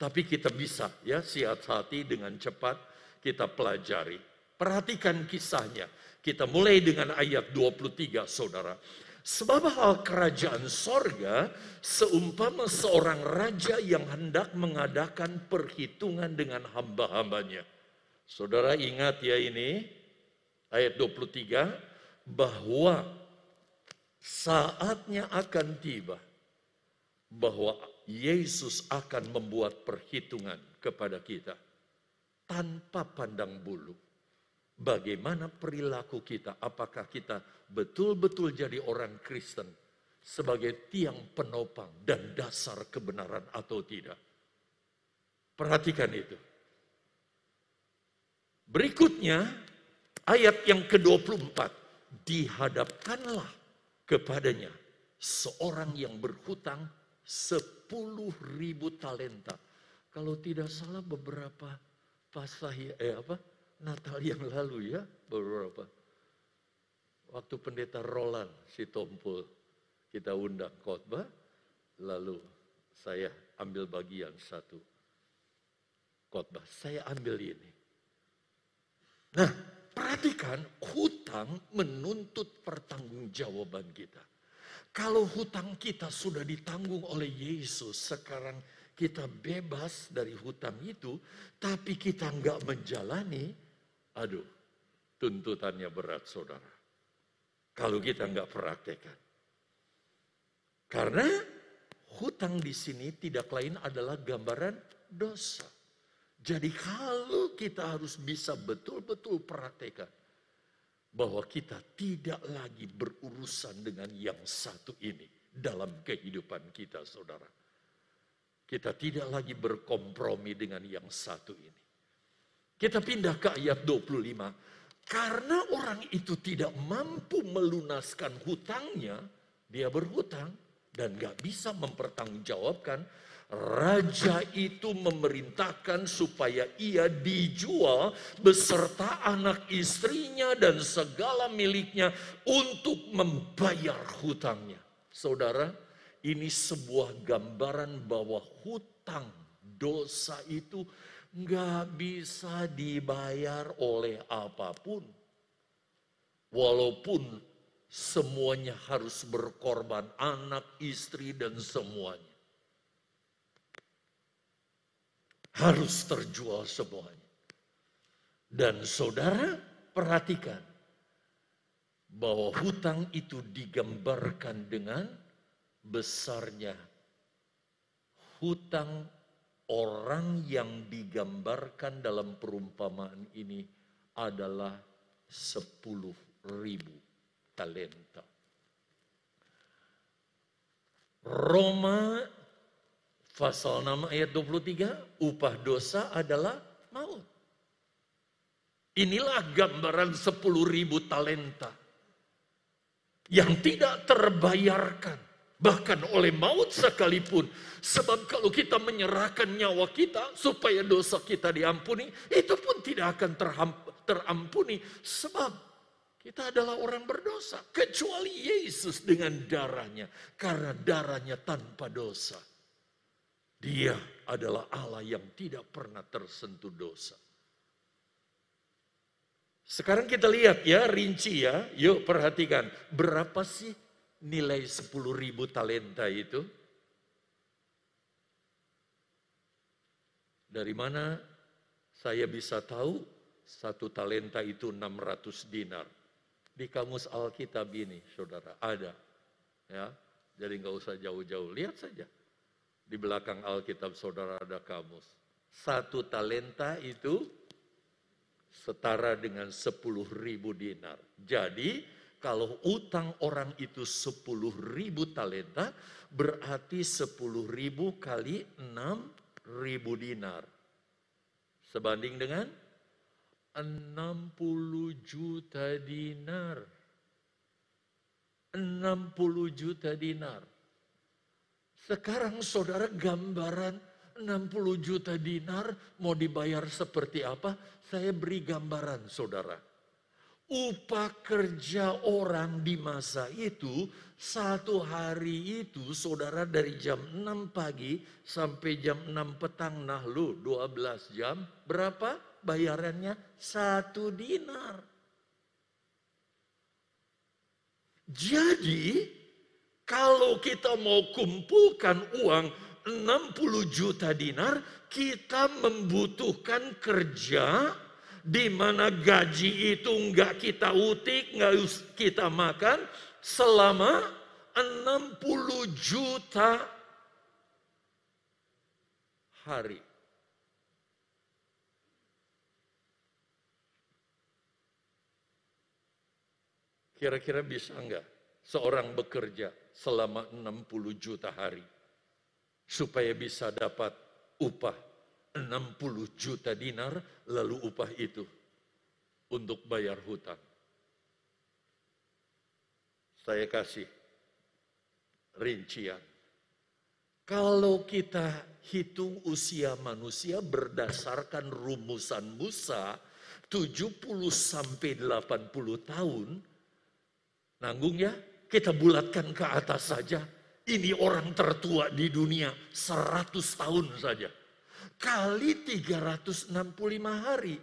Tapi kita bisa ya sihat hati dengan cepat kita pelajari. Perhatikan kisahnya. Kita mulai dengan ayat 23 saudara. Sebab hal kerajaan sorga seumpama seorang raja yang hendak mengadakan perhitungan dengan hamba-hambanya. Saudara ingat ya ini ayat 23 bahwa saatnya akan tiba bahwa Yesus akan membuat perhitungan kepada kita tanpa pandang bulu. Bagaimana perilaku kita? Apakah kita betul-betul jadi orang Kristen sebagai tiang penopang dan dasar kebenaran atau tidak? Perhatikan itu. Berikutnya ayat yang ke-24 dihadapkanlah kepadanya seorang yang berhutang sepuluh ribu talenta. Kalau tidak salah beberapa pasah eh apa Natal yang lalu ya beberapa. Waktu pendeta Roland si Tompul kita undang khotbah, lalu saya ambil bagian satu khotbah. Saya ambil ini. Nah, perhatikan hutang menuntut pertanggungjawaban kita. Kalau hutang kita sudah ditanggung oleh Yesus, sekarang kita bebas dari hutang itu, tapi kita nggak menjalani, aduh, tuntutannya berat saudara. Kalau kita nggak praktekkan. Karena hutang di sini tidak lain adalah gambaran dosa. Jadi kalau kita harus bisa betul-betul praktekkan bahwa kita tidak lagi berurusan dengan yang satu ini dalam kehidupan kita, saudara. Kita tidak lagi berkompromi dengan yang satu ini. Kita pindah ke ayat 25. Karena orang itu tidak mampu melunaskan hutangnya, dia berhutang dan gak bisa mempertanggungjawabkan Raja itu memerintahkan supaya ia dijual beserta anak istrinya dan segala miliknya untuk membayar hutangnya. Saudara, ini sebuah gambaran bahwa hutang dosa itu nggak bisa dibayar oleh apa pun. Walaupun semuanya harus berkorban, anak, istri, dan semuanya. Harus terjual semuanya. Dan saudara perhatikan bahwa hutang itu digambarkan dengan besarnya hutang orang yang digambarkan dalam perumpamaan ini adalah sepuluh ribu talenta. Roma pasal 6 ayat 23, upah dosa adalah maut. Inilah gambaran sepuluh ribu talenta yang tidak terbayarkan bahkan oleh maut sekalipun. Sebab kalau kita menyerahkan nyawa kita supaya dosa kita diampuni, itu pun tidak akan terampuni. Sebab kita adalah orang berdosa. Kecuali Yesus dengan darahnya. Karena darahnya tanpa dosa. Dia adalah Allah yang tidak pernah tersentuh dosa. Sekarang kita lihat ya rinci ya. Yuk perhatikan. Berapa sih nilai 10 ribu talenta itu? Dari mana saya bisa tahu satu talenta itu 600 dinar? Di kamus Alkitab ini, saudara, ada. Ya, jadi nggak usah jauh-jauh, lihat saja. Di belakang Alkitab saudara ada kamus. Satu talenta itu setara dengan 10 ribu dinar. Jadi kalau utang orang itu 10 ribu talenta, berarti 10 ribu kali 6 ribu dinar. Sebanding dengan 60 juta dinar. 60 juta dinar. Sekarang saudara gambaran 60 juta dinar mau dibayar seperti apa? Saya beri gambaran saudara upah kerja orang di masa itu, satu hari itu saudara dari jam 6 pagi sampai jam 6 petang, nah lu 12 jam, berapa bayarannya? Satu dinar. Jadi kalau kita mau kumpulkan uang 60 juta dinar, kita membutuhkan kerja di mana gaji itu enggak kita utik, enggak kita makan selama 60 juta hari. Kira-kira bisa enggak seorang bekerja selama 60 juta hari supaya bisa dapat upah 60 juta dinar lalu upah itu untuk bayar hutang. Saya kasih rincian. Kalau kita hitung usia manusia berdasarkan rumusan Musa 70 sampai 80 tahun, nanggung ya, kita bulatkan ke atas saja. Ini orang tertua di dunia 100 tahun saja kali 365 hari.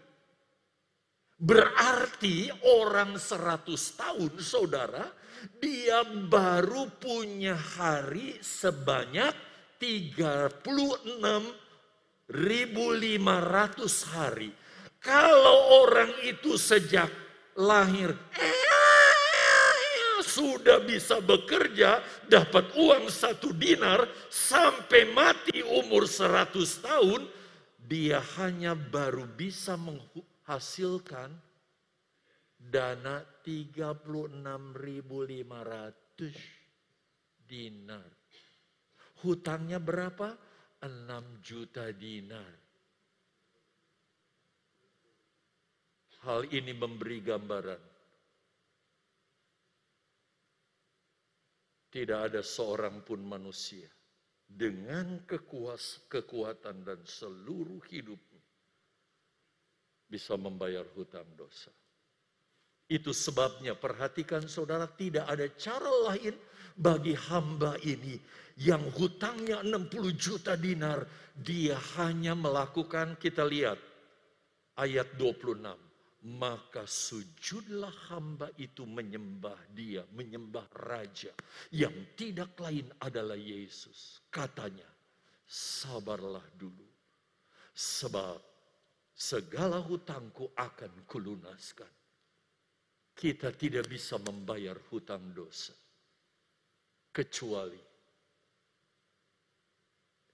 Berarti orang 100 tahun saudara, dia baru punya hari sebanyak 36.500 hari. Kalau orang itu sejak lahir, eh, sudah bisa bekerja, dapat uang satu dinar, sampai mati umur 100 tahun, dia hanya baru bisa menghasilkan dana 36.500 dinar. Hutangnya berapa? 6 juta dinar. Hal ini memberi gambaran Tidak ada seorang pun manusia dengan kekuas, kekuatan dan seluruh hidupnya bisa membayar hutang dosa. Itu sebabnya perhatikan saudara tidak ada cara lain bagi hamba ini yang hutangnya 60 juta dinar. Dia hanya melakukan kita lihat ayat 26. Maka sujudlah hamba itu menyembah dia, menyembah raja yang tidak lain adalah Yesus. Katanya, sabarlah dulu. Sebab segala hutangku akan kulunaskan kita tidak bisa membayar hutang dosa. Kecuali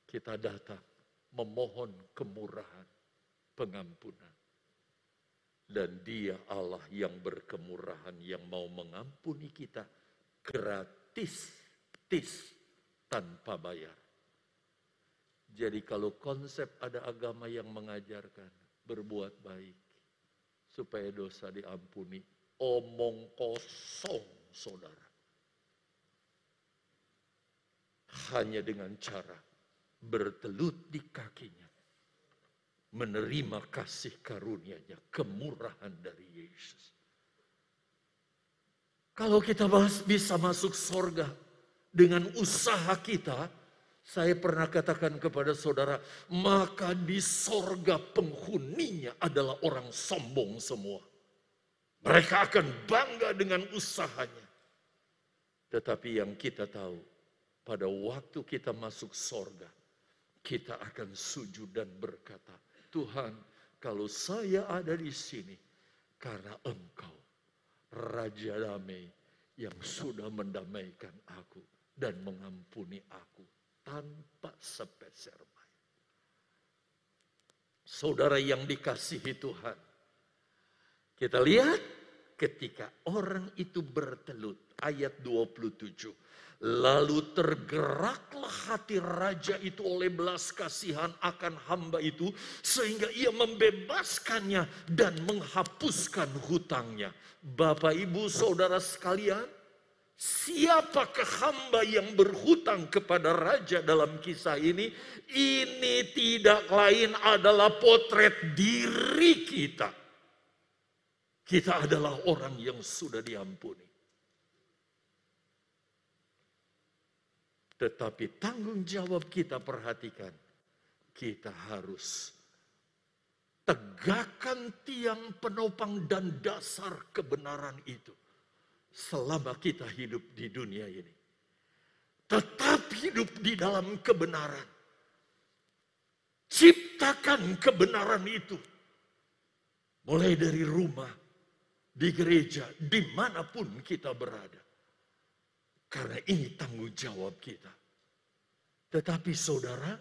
kita datang memohon kemurahan, pengampunan. Dan dia Allah yang berkemurahan, yang mau mengampuni kita gratis, tis, tanpa bayar. Jadi kalau konsep ada agama yang mengajarkan berbuat baik supaya dosa diampuni, omong kosong, saudara. Hanya dengan cara bertelut di kakinya, menerima kasih karunia-Nya, kemurahan dari Yesus. Kalau kita bisa masuk sorga dengan usaha kita, saya pernah katakan kepada saudara, maka di sorga penghuninya adalah orang sombong semua. Mereka akan bangga dengan usahanya. Tetapi yang kita tahu, pada waktu kita masuk sorga, kita akan sujud dan berkata, Tuhan, kalau saya ada di sini, karena Engkau, Raja Damai, yang sudah mendamaikan aku dan mengampuni aku tanpa sepeser Saudara yang dikasihi Tuhan, kita lihat ketika orang itu bertelut. Ayat 27. Lalu tergeraklah hati raja itu oleh belas kasihan akan hamba itu. Sehingga ia membebaskannya dan menghapuskan hutangnya. Bapak ibu saudara sekalian. Siapakah hamba yang berhutang kepada raja dalam kisah ini? Ini tidak lain adalah potret diri kita kita adalah orang yang sudah diampuni. Tetapi tanggung jawab kita perhatikan. Kita harus tegakkan tiang penopang dan dasar kebenaran itu. Selama kita hidup di dunia ini. Tetap hidup di dalam kebenaran. Ciptakan kebenaran itu. Mulai dari rumah, di gereja, di mana pun kita berada. Karena ini tanggung jawab kita. Tetapi saudara,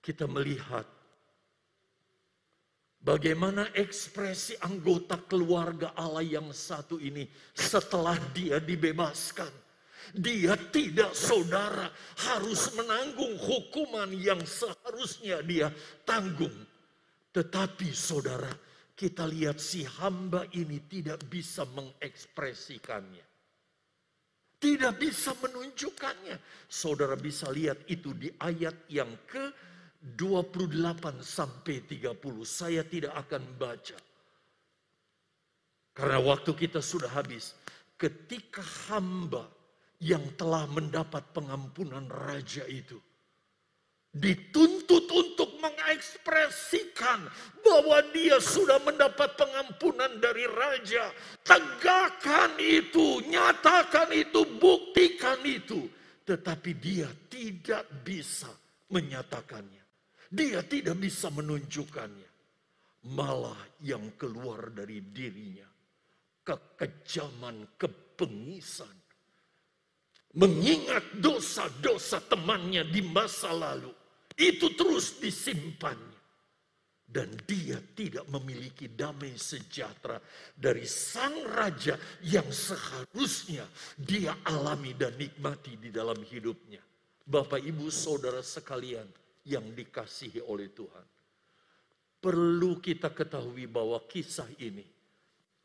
kita melihat bagaimana ekspresi anggota keluarga Allah yang satu ini setelah dia dibebaskan. Dia tidak saudara harus menanggung hukuman yang seharusnya dia tanggung. Tetapi saudara, kita lihat si hamba ini tidak bisa mengekspresikannya. Tidak bisa menunjukkannya. Saudara bisa lihat itu di ayat yang ke 28 sampai 30. Saya tidak akan baca. Karena waktu kita sudah habis. Ketika hamba yang telah mendapat pengampunan raja itu dituntut untuk mengekspresikan bahwa dia sudah mendapat pengampunan dari raja. Tegakkan itu, nyatakan itu, buktikan itu. Tetapi dia tidak bisa menyatakannya. Dia tidak bisa menunjukkannya. Malah yang keluar dari dirinya. Kekejaman, kepengisan. Mengingat dosa-dosa temannya di masa lalu itu terus disimpannya. Dan dia tidak memiliki damai sejahtera dari sang raja yang seharusnya dia alami dan nikmati di dalam hidupnya. Bapak, ibu, saudara sekalian yang dikasihi oleh Tuhan. Perlu kita ketahui bahwa kisah ini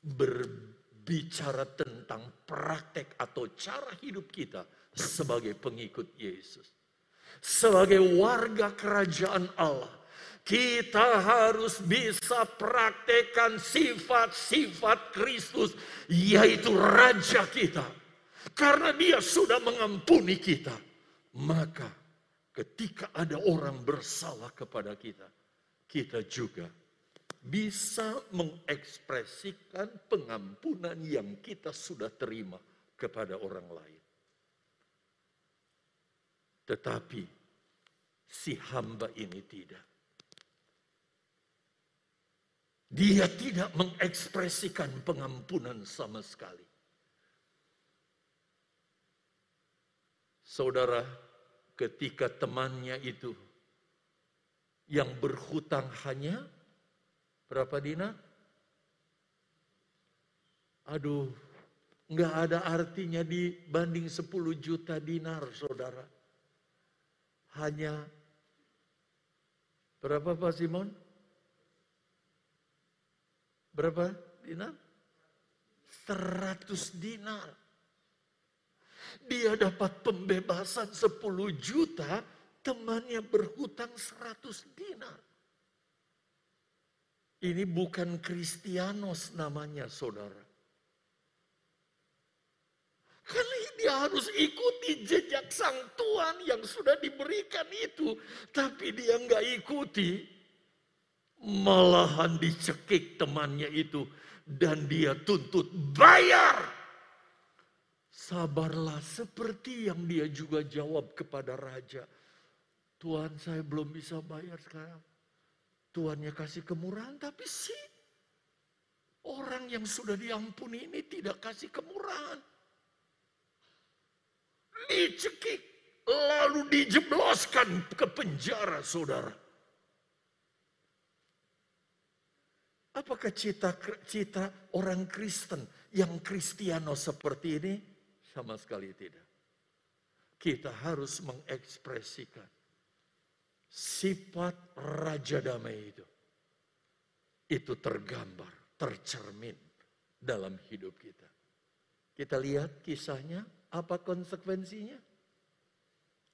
berbicara tentang praktek atau cara hidup kita sebagai pengikut Yesus sebagai warga kerajaan Allah Kita harus bisa praktekkan sifat-sifat Kristus, yaitu Raja kita. Karena dia sudah mengampuni kita. Maka ketika ada orang bersalah kepada kita, kita juga bisa mengekspresikan pengampunan yang kita sudah terima kepada orang lain. Tetapi si hamba ini tidak. Dia tidak mengekspresikan pengampunan sama sekali. Saudara, ketika temannya itu yang berhutang hanya berapa dinar? Aduh, nggak ada artinya dibanding 10 juta dinar, saudara. Hanya berapa Pak Simon? Berapa dinar? 100 dinar. Dia dapat pembebasan 10 juta, temannya berhutang 100 dinar. Ini bukan Kristianos namanya saudara. Karena dia harus ikuti jejak sang Tuhan yang sudah diberikan itu. Tapi dia nggak ikuti. Malahan dicekik temannya itu dan dia tuntut bayar. Sabarlah seperti yang dia juga jawab kepada raja. Tuhan saya belum bisa bayar sekarang. Tuannya kasih kemurahan tapi si orang yang sudah diampuni ini tidak kasih kemurahan. Dicekik lalu dijebloskan ke penjara saudara. Apakah cita, cita orang Kristen yang Kristiano seperti ini? Sama sekali tidak. Kita harus mengekspresikan sifat Raja Damai itu. Itu tergambar, tercermin dalam hidup kita. Kita lihat kisahnya, apa konsekuensinya?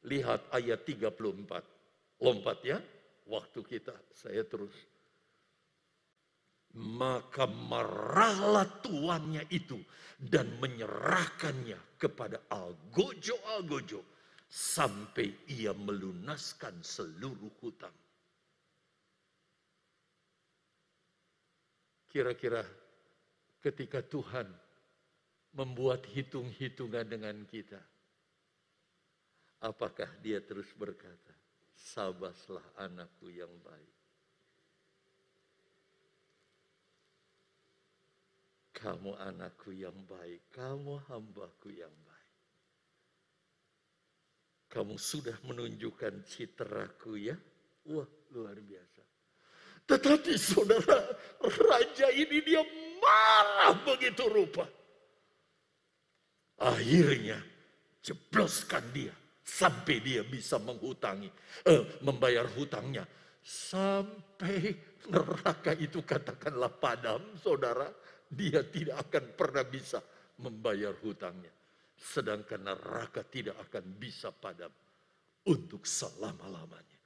Lihat ayat 34. Lompat ya, waktu kita, saya terus maka marahlah tuannya itu dan menyerahkannya kepada Algojo-Algojo sampai ia melunaskan seluruh hutang. Kira-kira ketika Tuhan membuat hitung-hitungan dengan kita, apakah dia terus berkata, sabaslah anakku yang baik. Kamu anakku yang baik, kamu hambaku yang baik. Kamu sudah menunjukkan citraku ya. Wah, luar biasa. Tetapi saudara, raja ini dia marah begitu rupa. Akhirnya jebloskan dia sampai dia bisa menghutangi, eh, membayar hutangnya. Sampai neraka itu katakanlah padam, saudara dia tidak akan pernah bisa membayar hutangnya. Sedangkan neraka tidak akan bisa padam untuk selama-lamanya.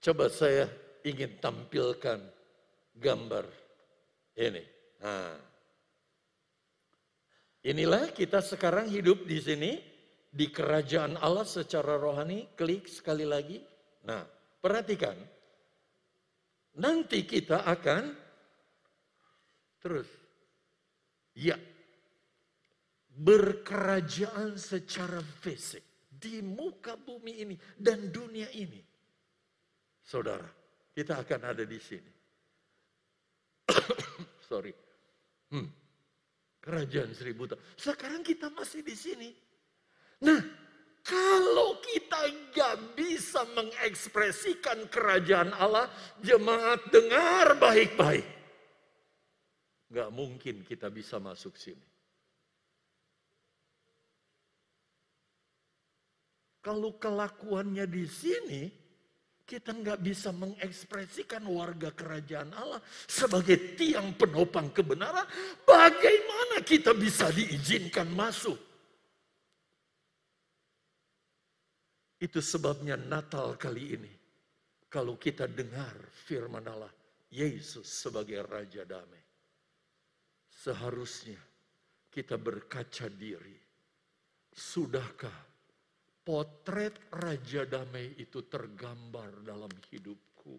Coba saya ingin tampilkan gambar ini. Nah, inilah kita sekarang hidup di sini di kerajaan Allah secara rohani. Klik sekali lagi. Nah, perhatikan. Nanti kita akan terus. Ya. Berkerajaan secara fisik di muka bumi ini dan dunia ini. Saudara, kita akan ada di sini. Sorry. Hmm. Kerajaan seribu tahun. Sekarang kita masih di sini. Nah, kalau kita nggak bisa mengekspresikan kerajaan Allah, jemaat dengar baik-baik. Nggak mungkin kita bisa masuk sini. Kalau kelakuannya di sini, kita nggak bisa mengekspresikan warga kerajaan Allah sebagai tiang penopang kebenaran. Bagaimana kita bisa diizinkan masuk? Itu sebabnya Natal kali ini, kalau kita dengar firman Allah, Yesus sebagai Raja Damai, seharusnya kita berkaca diri. Sudahkah potret Raja Damai itu tergambar dalam hidupku?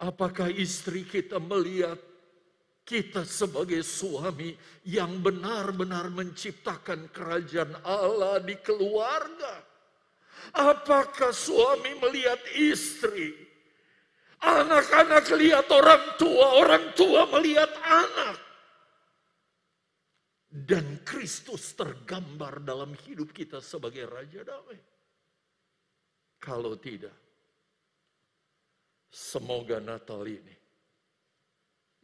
Apakah istri kita melihat kita sebagai suami yang benar-benar menciptakan kerajaan Allah di keluarga? Apakah suami melihat istri? Anak-anak lihat orang tua, orang tua melihat anak dan Kristus tergambar dalam hidup kita sebagai Raja Damai. Kalau tidak, semoga Natal ini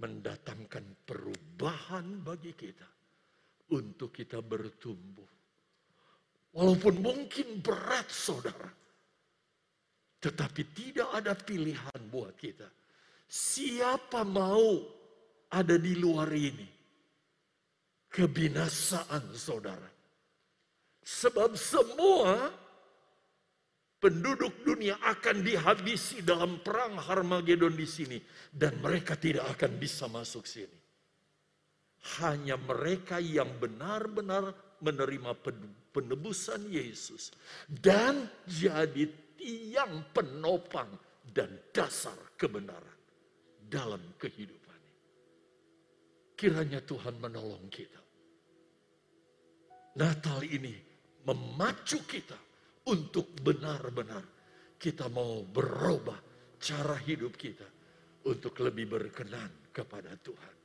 mendatangkan perubahan bagi kita untuk kita bertumbuh. Walaupun mungkin berat saudara, tetapi tidak ada pilihan buat kita. Siapa mau ada di luar ini? Kebinasaan saudara. Sebab semua penduduk dunia akan dihabisi dalam perang Harmagedon di sini. Dan mereka tidak akan bisa masuk sini. Hanya mereka yang benar-benar menerima penebusan Yesus. Dan jadi tiang penopang dan dasar kebenaran dalam kehidupan. Kiranya Tuhan menolong kita. Natal ini memacu kita untuk benar-benar kita mau berubah cara hidup kita untuk lebih berkenan kepada Tuhan.